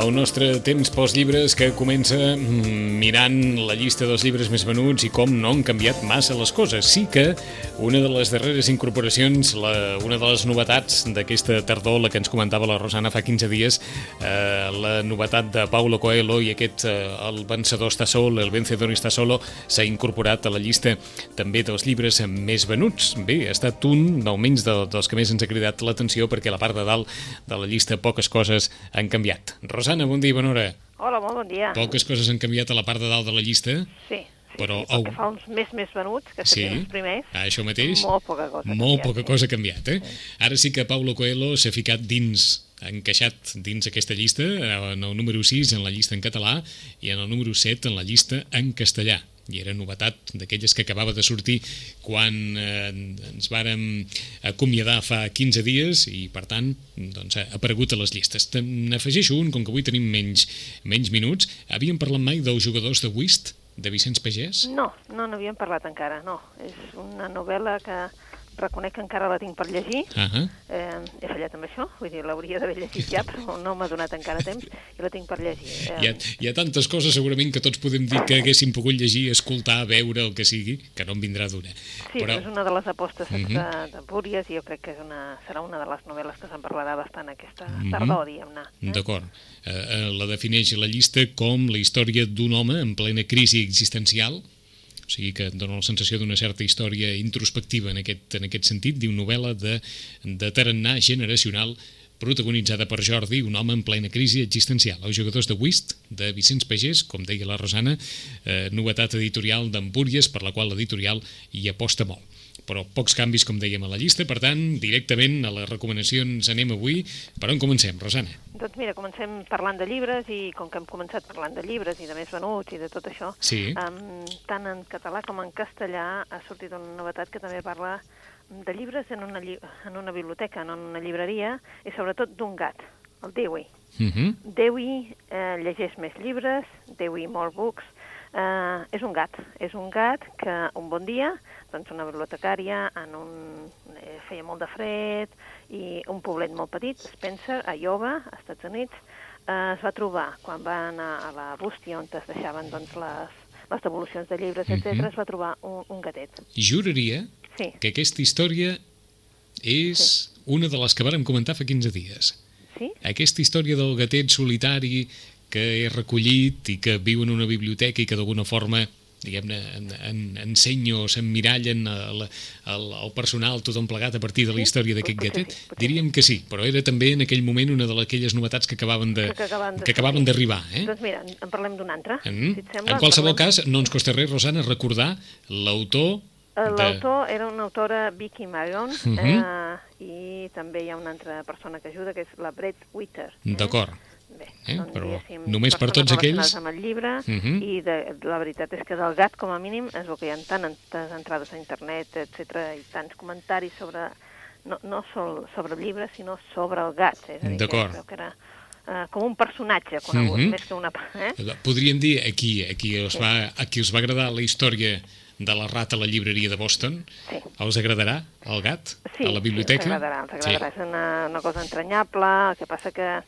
El nostre temps pels llibres que comença mm, mirant la llista dels llibres més venuts i com no han canviat massa les coses. Sí que una de les darreres incorporacions, la, una de les novetats d'aquesta tardor, la que ens comentava la Rosana fa 15 dies, eh, la novetat de Paulo Coelho i aquest eh, El vencedor està sol, El vencedor està solo, s'ha incorporat a la llista també dels llibres més venuts. Bé, ha estat un, almenys de, dels que més ens ha cridat l'atenció perquè a la part de dalt de la llista poques coses han canviat. Rosana, bon dia i bona hora. Hola, molt bon dia. Poques coses han canviat a la part de dalt de la llista. Sí, sí, Però, sí, que fa uns més més venuts, que Sí, els primers, a això mateix. molt poca cosa. Molt canviat, poca sí. cosa ha canviat, eh? Ara sí que Paulo Coelho s'ha ficat dins, ha encaixat dins aquesta llista, en el número 6 en la llista en català i en el número 7 en la llista en castellà i era novetat d'aquelles que acabava de sortir quan eh, ens vàrem acomiadar fa 15 dies i per tant doncs, ha aparegut a les llistes. Te- N'afegeixo un, com que avui tenim menys, menys minuts. Havíem parlat mai dels jugadors de whist de Vicenç Pagès? No, no n'havíem parlat encara, no. És una novel·la que reconec que encara la tinc per llegir. Ah Eh, he fallat amb això, vull dir, l'hauria d'haver llegit ja, però no m'ha donat encara temps i la tinc per llegir. Eh, Hi ha, hi ha tantes coses segurament que tots podem dir que haguéssim pogut llegir, escoltar, veure, el que sigui, que no en vindrà d'una. Sí, però... és una de les apostes Mhm. de, de Búries i jo crec que és una, serà una de les novel·les que se'n parlarà bastant aquesta Mhm. tardor, diguem-ne. Eh? D'acord. Eh, eh, la defineix la llista com la història d'un home en plena crisi existencial, o sigui que dona la sensació d'una certa història introspectiva en aquest, en aquest sentit, diu novel·la de, de tarannà generacional protagonitzada per Jordi, un home en plena crisi existencial. Els jugadors de whist, de Vicenç Pagès, com deia la Rosana, eh, novetat editorial d'Empúries, per la qual l'editorial hi aposta molt. Però pocs canvis, com dèiem, a la llista, per tant, directament a les recomanacions anem avui. Per on comencem, Rosana? Doncs mira, comencem parlant de llibres i com que hem començat parlant de llibres i de més venuts i de tot això, Sí. um, tant en català com en castellà ha sortit una novetat que també parla de llibres en una, lli en una biblioteca, no en una llibreria, i sobretot d'un gat, el Dewey. Uh -huh. Dewey eh, llegeix més llibres, Dewey More Books. Eh, és un gat, és un gat que un bon dia, doncs una bibliotecària en un, eh, feia molt de fred i un poblet molt petit, Spencer, a Iowa, als Estats Units, eh, es va trobar quan va anar a la bústia on es deixaven doncs, les, les devolucions de llibres, etc. Mhm. es va trobar un, un gatet. Juraria Sí, que aquesta història és una de les que vàrem comentar fa 15 dies. sí? Aquesta història del gatet solitari que és recollit i que viu en una biblioteca i que d'alguna forma diguem-ne, en, en, ensenya o s'emmirallen el, el, el personal tothom plegat a partir de la història d'aquest gatet? sí, Diríem que sí, però era també en aquell moment una de aquelles novetats que acabaven de Que acabaven de d'arribar. Eh? Doncs mira, en parlem d'un altre. Mm. Si et sembla, en qualsevol parlem- cas, no ens costa res, Rosana, recordar l'autor Eh, de... L'autor era una autora Vicky Marion Mhm. eh, i també hi ha una altra persona que ajuda, que és la Brett Witter. Eh? D'acord. Bé, Eh, doncs, però només per tots aquells- amb el llibre Mhm. i de, la veritat és que del gat, com a mínim, es veu que hi ha tantes entrades a internet, etc i tants comentaris sobre, no, no sol sobre el llibre, sinó sobre el gat. És que D'acord. veu que era eh, com un personatge conegut, Mhm. més que una... Eh? Podríem dir a qui, a qui, us va, a qui us va agradar la història de la rata a la llibreria de Boston, Sí. us agradarà el gat Sí, a la biblioteca? Sí, ens agradarà, ens agradarà. És una, una cosa entranyable, el que passa que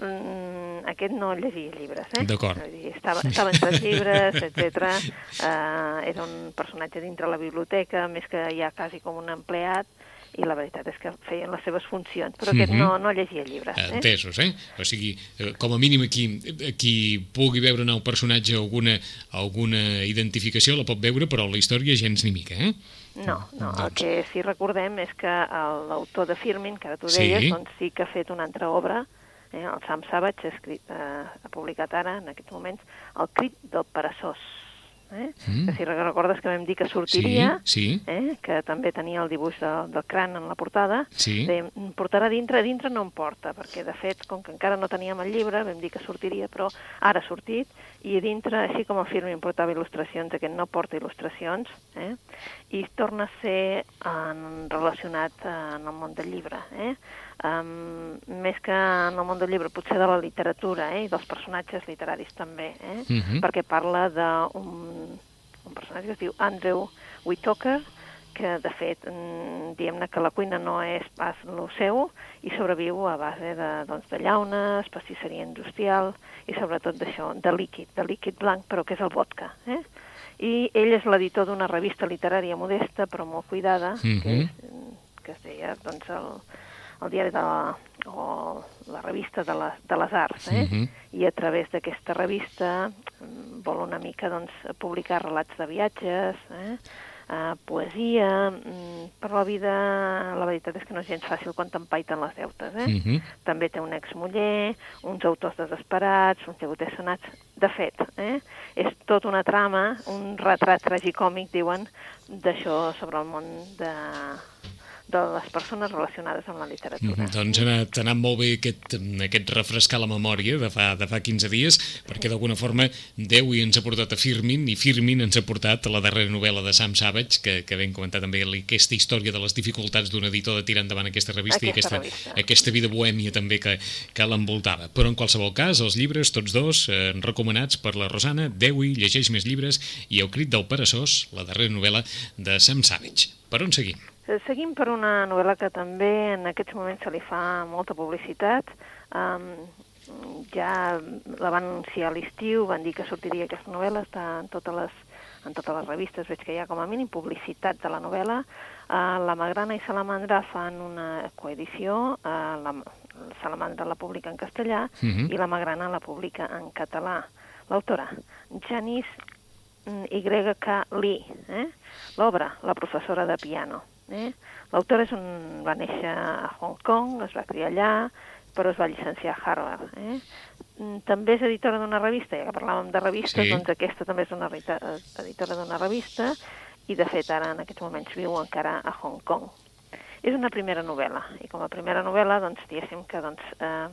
mm, aquest no llegia llibres, eh? D'acord. Estava, estava entre els llibres, etc. Uh, era un personatge dintre la biblioteca, més que ja quasi com un empleat, i la veritat és que feien les seves funcions, però aquest Mhm. no, no llegia llibres. Eh? Entesos, eh? O sigui, eh, com a mínim aquí, qui pugui veure en el personatge alguna, alguna identificació la pot veure, però la història gens ni mica, eh? No, no, el Doncs- que sí recordem és que l'autor de Firmin, que ara tu Sí. deies, doncs sí que ha fet una altra obra, eh, el Sam Savage, ha, escrit, eh, ha publicat ara, en aquests moments, El crit del peresós. Eh? Mm. Que si recordes que vam dir que sortiria, Sí, sí. eh? que també tenia el dibuix de, del cran en la portada, Sí. de, portarà dintre, dintre no em porta, perquè de fet, com que encara no teníem el llibre, vam dir que sortiria, però ara ha sortit, i dintre, així com el Firmin portava il·lustracions, aquest no porta il·lustracions, eh? i torna a ser en, relacionat eh, en el món del llibre. Eh? Um, més que en el món del llibre, potser de la literatura eh? i dels personatges literaris també, eh? Mhm. perquè parla d'un un personatge que es diu Andrew Whitaker, que de fet, mm, diguem-ne que la cuina no és pas el seu i sobreviu a base de, doncs, de llaunes, pastisseria industrial i sobretot d'això, de líquid, de líquid blanc, però que és el vodka. Eh? I ell és l'editor d'una revista literària modesta, però molt cuidada, mm -hmm. que, Mhm. és, que es deia doncs, el, el diari de la, o la revista de, la, de les arts, eh? Mhm. i a través d'aquesta revista mm, vol una mica doncs, publicar relats de viatges, eh? Uh, poesia, mm, per la vida, la veritat és que no és gens fàcil quan t'empaiten les deutes, eh? Mhm. També té un exmuller, uns autors desesperats, uns llagoters sonats. De fet, eh? és tot una trama, un retrat tragicòmic, diuen, d'això sobre el món de, de les persones relacionades amb la literatura. Mhm, Doncs ha anat, ha anat molt bé aquest, aquest refrescar la memòria de fa, de fa 15 dies, perquè d'alguna forma Déu ens ha portat a Firmin i Firmin ens ha portat a la darrera novel·la de Sam Savage, que, que vam comentar també aquesta història de les dificultats d'un editor de tirar endavant aquesta revista i Aquesta aquesta, revista. aquesta vida bohèmia també que, que l'envoltava. Però en qualsevol cas, els llibres, tots dos, eh, recomanats per la Rosana, Dewi llegeix més llibres i El crit del peresós, la darrera novel·la de Sam Savage. Per on seguim? Eh, Seguim per una novel·la que també en aquests moments se li fa molta publicitat. Um, ja la van anunciar a l'estiu, van dir que sortiria aquesta novel·la, està en totes les, en totes les revistes, veig que hi ha com a mínim publicitat de la novel·la. Uh, la Magrana i Salamandra fan una coedició, uh, la Salamandra la publica en castellà Mhm. i la Magrana la publica en català. L'autora, Janice Y.K. Lee, eh? l'obra, la professora de piano. Eh? L'autora és un, va néixer a Hong Kong, es va criar allà, però es va llicenciar a Harvard. Eh? Mm, També és editora d'una revista, ja que parlàvem de revistes, Sí. doncs aquesta també és una editora d'una revista i de fet ara en aquests moments viu encara a Hong Kong. És una primera novel·la, i com a primera novel·la, doncs, diguéssim que doncs, eh,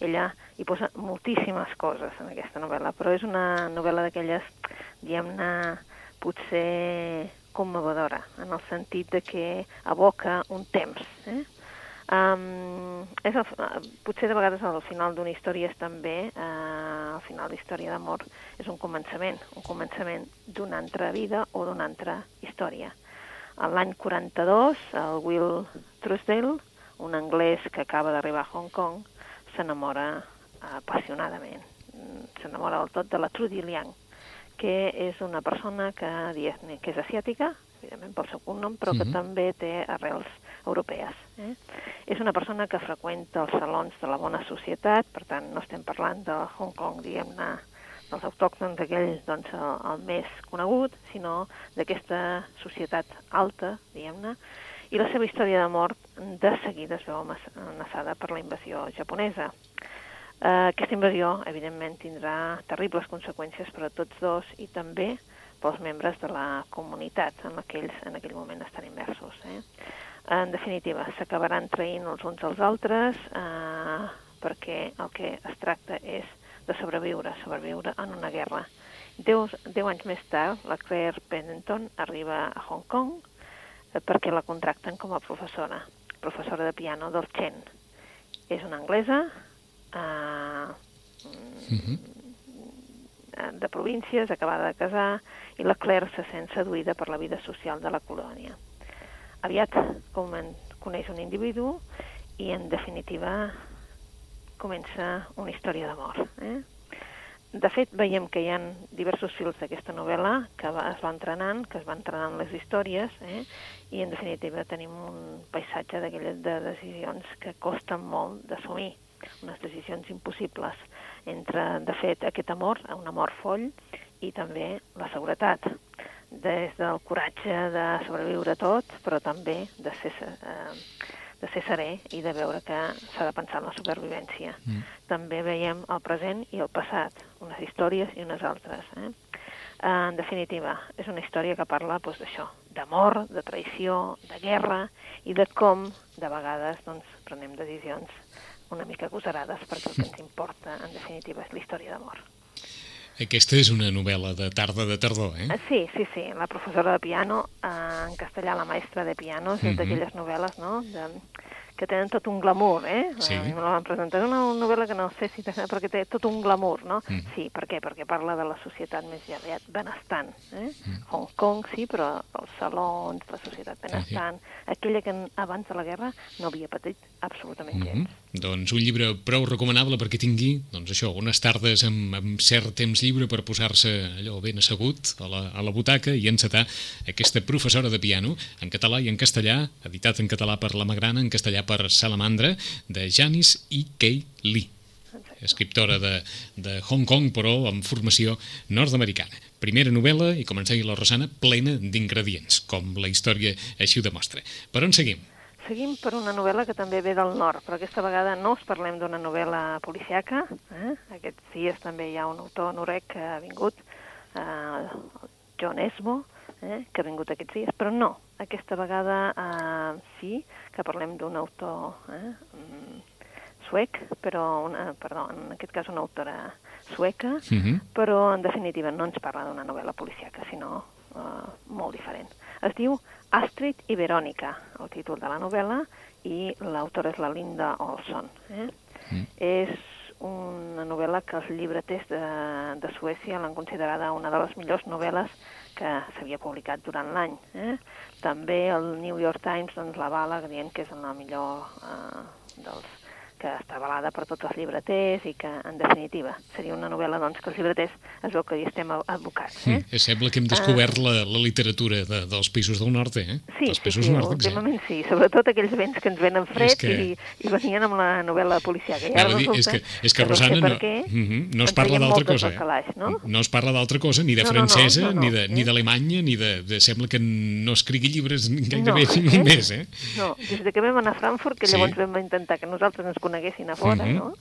ella hi posa moltíssimes coses en aquesta novel·la, però és una novel·la d'aquelles, diguem-ne, potser commovedora, en el sentit de que evoca un temps. Eh? Um, és el, potser de vegades al final d'una història és també, uh, al final d'història d'amor, és un començament, un començament d'una altra vida o d'una altra història. L'any 42, el Will Truesdale, un anglès que acaba d'arribar a Hong Kong, s'enamora apassionadament. Mm, S'enamora del tot de la Trudy Liang, que és una persona que, que és asiàtica, evidentment pel seu cognom, però que Mhm. també té arrels europees. Eh? És una persona que freqüenta els salons de la bona societat, per tant, no estem parlant de Hong Kong, diguem-ne, dels autòctons d'aquell, doncs, el, el més conegut, sinó d'aquesta societat alta, diguem-ne, i la seva història d'amor de seguida es veu amenaçada per la invasió japonesa. Eh, aquesta invasió, evidentment, tindrà terribles conseqüències per a tots dos i també pels membres de la comunitat en que ells en aquell moment estan immersos. Eh? En definitiva, s'acabaran traint els uns als altres eh, perquè el que es tracta és de sobreviure, sobreviure en una guerra. Deu, deu anys més tard, la Claire Pennington arriba a Hong Kong eh, perquè la contracten com a professora, professora de piano del Chen. És una anglesa, eh, Mhm. de províncies, acabada de casar, i la Claire se sent seduïda per la vida social de la colònia. Aviat comen- coneix un individu i, en definitiva, comença una història d'amor. Eh? De fet, veiem que hi ha diversos fils d'aquesta novel·la que va, es va entrenant, que es van entrenant les històries, eh? i en definitiva tenim un paisatge d'aquelles de decisions que costen molt d'assumir, unes decisions impossibles entre, de fet, aquest amor, un amor foll, i també la seguretat, des del coratge de sobreviure tot, però també de ser, eh, de ser serè i de veure que s'ha de pensar en la supervivència. Mm. També veiem el present i el passat, unes històries i unes altres. Eh? Eh, En definitiva, és una història que parla doncs, d'això, d'amor, de traïció, de guerra i de com, de vegades, doncs, prenem decisions una mica agosarades perquè el que ens importa, en definitiva, és la història d'amor. Aquesta és una novel·la de tarda de tardor, eh? Eh, Sí, sí, sí, la professora de piano, eh, en castellà la maestra de piano, és Mhm. d'aquelles novel·les no? de, que tenen tot un glamour, eh? Sí. A mi me la van presentar. És una novel·la que no sé si t'agrada, perquè té tot un glamour, no? Mm. Sí, per què? Perquè parla de la societat més aviat benestant, eh? Hong Kong, sí, però els salons, la societat benestant, aquella que abans de la guerra no havia patit absolutament Mm gens. -hmm. Doncs un llibre prou recomanable perquè tingui, doncs això, unes tardes amb, amb cert temps lliure per posar-se allò ben assegut a la, a la butaca i encetar aquesta professora de piano en català i en castellà, editat en català per la Magrana, en castellà per Salamandra, de Janice E. K. Lee escriptora de, de Hong Kong, però amb formació nord-americana. Primera novel·la, i com ens deia la Rosana, plena d'ingredients, com la història així ho demostra. Per on seguim? Seguim per una novel·la que també ve del nord, però aquesta vegada no us parlem d'una novel·la policiaca. Eh? Aquests dies també hi ha un autor norec que ha vingut, eh, John Esmo, eh, que ha vingut aquests dies, però no, aquesta vegada eh, sí que parlem d'un autor eh, mm, suec, però una, perdó, en aquest cas una autora sueca, Uh -huh. però en definitiva no ens parla d'una novel·la policiaca, sinó uh, molt diferent. Es diu Astrid i Verònica, el títol de la novel·la, i l'autora és la Linda Olson. Eh? Mm. És una novel·la que els llibreters de, de Suècia l'han considerada una de les millors novel·les que s'havia publicat durant l'any. Eh? També el New York Times doncs, l'avala dient que és la millor eh, dels que està avalada per tots els llibreters i que, en definitiva, seria una novel·la doncs, que els llibreters es veu que hi estem advocats. Eh? Mm, sembla que hem descobert la, la literatura de, dels països del nord, eh? Sí, dels sí, països sí, nòrdics, últimament sí, sobretot aquells vents que ens venen freds que- i, i venien amb la novel·la policiaca. I Anava ara a dir, és que, és que no sé Rosana, no, què, Mhm, no es parla d'altra cosa. al calaix, no? no es parla d'altra cosa, ni de No, no, no, francesa, no, no, ni de- ni eh? d'Alemanya, ni de, de... Sembla que no escrigui llibres gairebé No, ni eh? més, eh? No, des de que vam anar a Frankfurt, que Sí. llavors vam intentar que nosaltres ens coneguessin a fora, Mhm. no?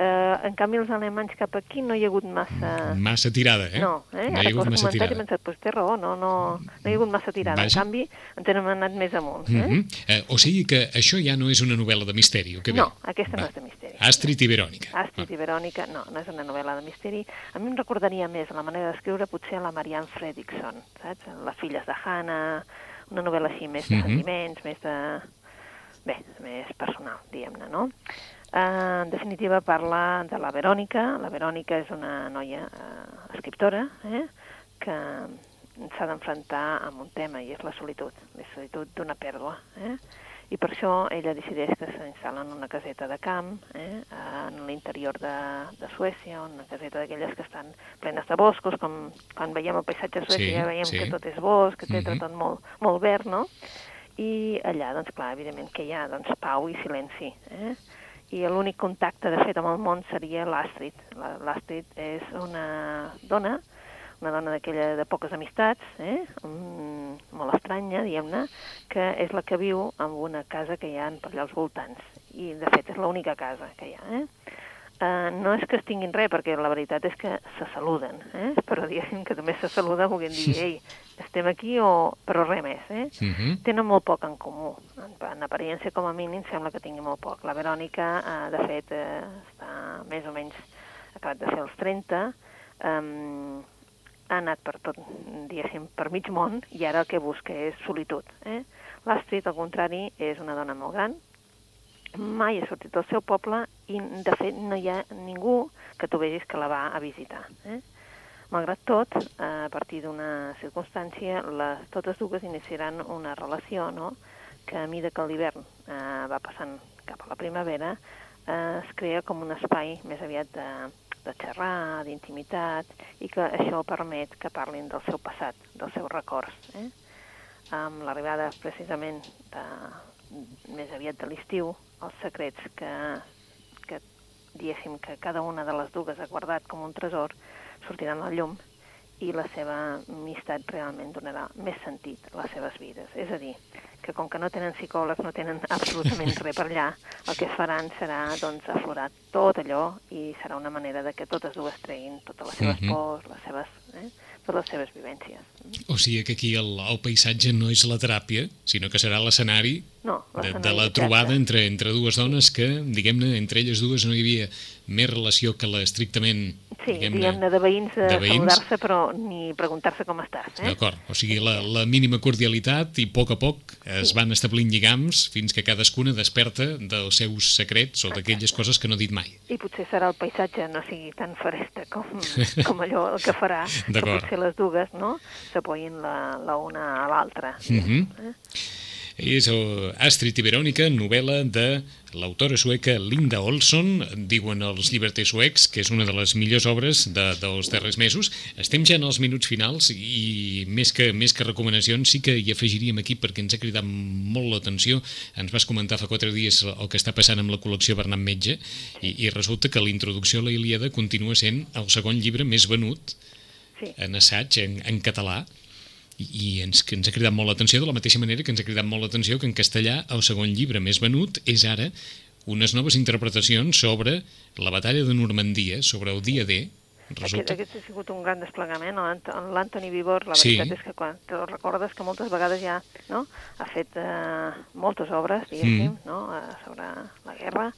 Eh, en canvi, els alemanys cap aquí no hi ha hagut massa... Massa tirada, eh? No, eh? No hi ha hagut massa comentat he tirada. pensat, doncs té raó, no, no, no hi ha hagut massa tirada. Vaja. En canvi, ens hem anat més amunt. Eh? Mhm. eh, o sigui que això ja no és una novel·la de misteri, o què bé? No, aquesta no Va. és de misteri. Astrid i Verònica. Astrid i Verònica, no, no és una novel·la de misteri. A mi em recordaria més la manera d'escriure potser la Marianne Fredrickson, saps? Les filles de Hannah, una novel·la així més de Mhm. sentiments, més de... Bé, més personal, diguem-ne, no? Uh, en definitiva parla de la Verònica. La Verònica és una noia uh, escriptora eh? que s'ha d'enfrontar amb un tema i és la solitud, la solitud d'una pèrdua. Eh? I per això ella decideix que s'instal·la en una caseta de camp, eh, en l'interior de, de Suècia, una caseta d'aquelles que estan plenes de boscos, com quan veiem el paisatge Suècia Sí, ja veiem sí. que tot és bosc, etc, Mhm. tot molt, molt verd, no? I allà, doncs clar, evidentment que hi ha doncs, pau i silenci. Eh? I l'únic contacte, de fet, amb el món seria l'Astrid. La- L'Astrid és una dona, una dona d'aquella de poques amistats, eh? mm, molt estranya, diguem-ne, que és la que viu en una casa que hi ha per allà als voltants. I, de fet, és l'única casa que hi ha. Eh? Uh, no és que es tinguin res, perquè la veritat és que se saluden, eh? però diguem que també se saluda volent dir, ei, estem aquí, o... però res més. Eh? Mhm. Tenen molt poc en comú. En, en apariència, com a mínim, sembla que tingui molt poc. La Verònica, eh, de fet, eh, està més o menys acabat de fer els 30, um, ha anat per tot, diguéssim, per mig món, i ara el que busca és solitud. Eh? L'Astrid, al contrari, és una dona molt gran, mai ha sortit del seu poble i, de fet, no hi ha ningú que tu vegis que la va a visitar. Eh? Malgrat tot, eh, a partir d'una circumstància, les, totes dues iniciaran una relació no? que a mida que l'hivern eh, va passant cap a la primavera, eh, es crea com un espai més aviat de, de xerrar, d'intimitat, i que això permet que parlin del seu passat, dels seus records. Eh? Amb l'arribada precisament de, més aviat de l'estiu, els secrets que, que diguéssim que cada una de les dues ha guardat com un tresor sortiran a la llum i la seva amistat realment donarà més sentit a les seves vides. És a dir, que com que no tenen psicòlegs, no tenen absolutament res per allà, el que faran serà doncs, aflorar tot allò i serà una manera de que totes dues treguin totes les seves Mhm. pors, les seves, eh, totes les seves vivències. O sigui que aquí el, el paisatge no és la teràpia, sinó que serà l'escenari No, de, de la trobada entre, entre dues dones que, diguem-ne, entre elles dues no hi havia més relació que l'estrictament Sí, diguem-ne de veïns, de, de veïns. saludar-se però ni preguntar-se com estàs. Eh? D'acord, o sigui, la, la mínima cordialitat i a poc a poc es van establint lligams fins que cadascuna desperta dels seus secrets o d'aquelles coses que no ha dit mai. I potser serà el paisatge no sigui tan faresta com, com allò el que farà que potser les dues no s'apoyin la, la una a l'altra. Mhm. eh? És eh, Astrid i Verònica, novel·la de l'autora sueca Linda Olson, diuen els llibreters suecs, que és una de les millors obres de, dels darrers mesos. Estem ja en els minuts finals i més que, més que recomanacions sí que hi afegiríem aquí perquè ens ha cridat molt l'atenció. Ens vas comentar fa quatre dies el que està passant amb la col·lecció Bernat Metge i, i resulta que la introducció a la Ilíada continua sent el segon llibre més venut Sí. en assaig en, en català i, i ens, que ens ha cridat molt l'atenció de la mateixa manera que ens ha cridat molt l'atenció que en castellà el segon llibre més venut és ara unes noves interpretacions sobre la batalla de Normandia, sobre el dia D Aquest, resulta... aquest ha sigut un gran desplegament. L'Ant- L'Anthony Vivor, la Sí. veritat és que quan te recordes que moltes vegades ja no, ha fet eh, moltes obres, diguéssim, Mm. no, eh, sobre la guerra,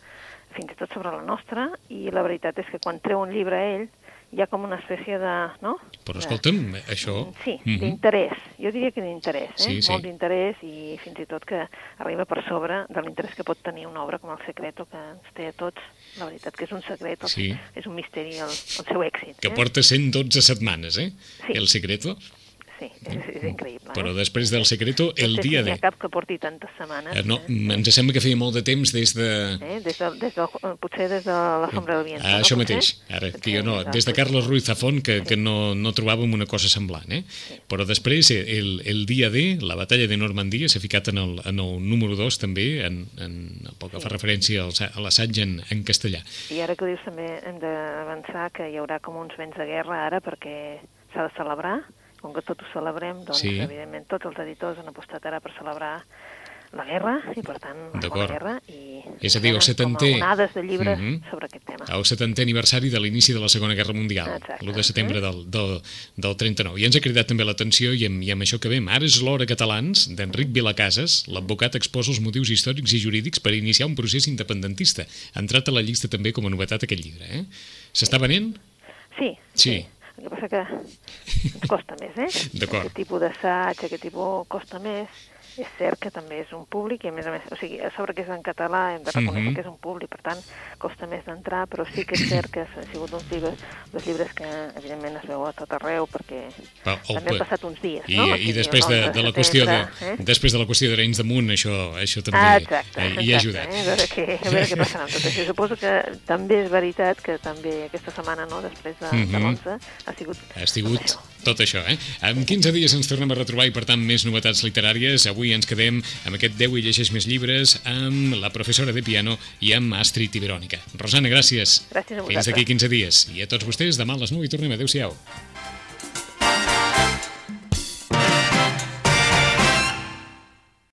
fins i tot sobre la nostra, i la veritat és que quan treu un llibre ell, hi ha com una espècie de... No? Però de- escolta'm, això... Sí, Mhm. d'interès. Jo diria que d'interès, eh? Sí, sí. Molt d'interès i fins i tot que arriba per sobre de l'interès que pot tenir una obra com El Secreto, que ens té a tots. La veritat que és un secret, el- Sí. és un misteri el, el seu èxit. que eh? porta 112 setmanes, eh? Sí. El secreto. Sí, és, és increïble. Però eh? després del secreto, el no sé dia si n'hi D. ha cap que porti tantes setmanes. Eh, No, eh? ens sembla que feia molt de temps des de... Eh? Des de, des de, potser des de la sombra del viento. Ah, no? això Potser? mateix, ara, que jo no, Potser, des de Carlos Ruiz Zafón que, que no, no trobàvem una cosa semblant, eh? Però després, eh, el, el dia D, la batalla de Normandia, s'ha ficat en el, en el número 2 també, en, en el poc que fa referència a l'assaig en, en castellà. I ara que ho dius també hem d'avançar que hi haurà com uns vents de guerra ara perquè s'ha de celebrar. Com que tot ho celebrem, doncs Sí. evidentment tots els editors han apostat ara per celebrar la guerra i per tant la guerra i És a dir, el tenen setantè. com a onades de llibres Mhm. sobre aquest tema. El 70è aniversari de l'inici de la Segona Guerra Mundial, Exacte. l'1 de setembre del, del, del 39. I ens ha cridat també l'atenció, i amb, i amb això que vem, ara és l'hora catalans d'Enric Vilacases, l'advocat exposa els motius històrics i jurídics per iniciar un procés independentista. Ha entrat a la llista també com a novetat aquest llibre. Eh? S'està venent? Sí, Sí. El que passa que ens costa més, eh? D'acord. Aquest tipus d'assaig, aquest tipus costa més. És cert que també és un públic i a més a més, o sigui, a sobre que és en català hem de reconèixer Mhm. que és un públic, per tant, costa més d'entrar, però sí que és cert que han sigut uns llibres, dos llibres que evidentment es veu a tot arreu perquè Va, el també han pa- passat uns dies, I, no? I sigui, després de, l'11 de la qüestió de, eh? després de la qüestió d'Arenys damunt, això, això també Ah, exacte, eh, hi ha ajudat. Eh? A, veure què, a veure què passarà amb tot això. Suposo que també és veritat que també aquesta setmana, no, després de, de Mhm. l'11, ha sigut, Ha sigut això. Tot això, eh? En 15 dies ens tornem a retrobar i, per tant, més novetats literàries. Avui ens quedem amb aquest 10 i llegeix més llibres, amb la professora de piano i amb Astrid i Verònica. Rosana, gràcies. Gràcies a Fins vosaltres. d'aquí 15 dies. I a tots vostès, demà a les 9 hi tornem. Adéu-siau.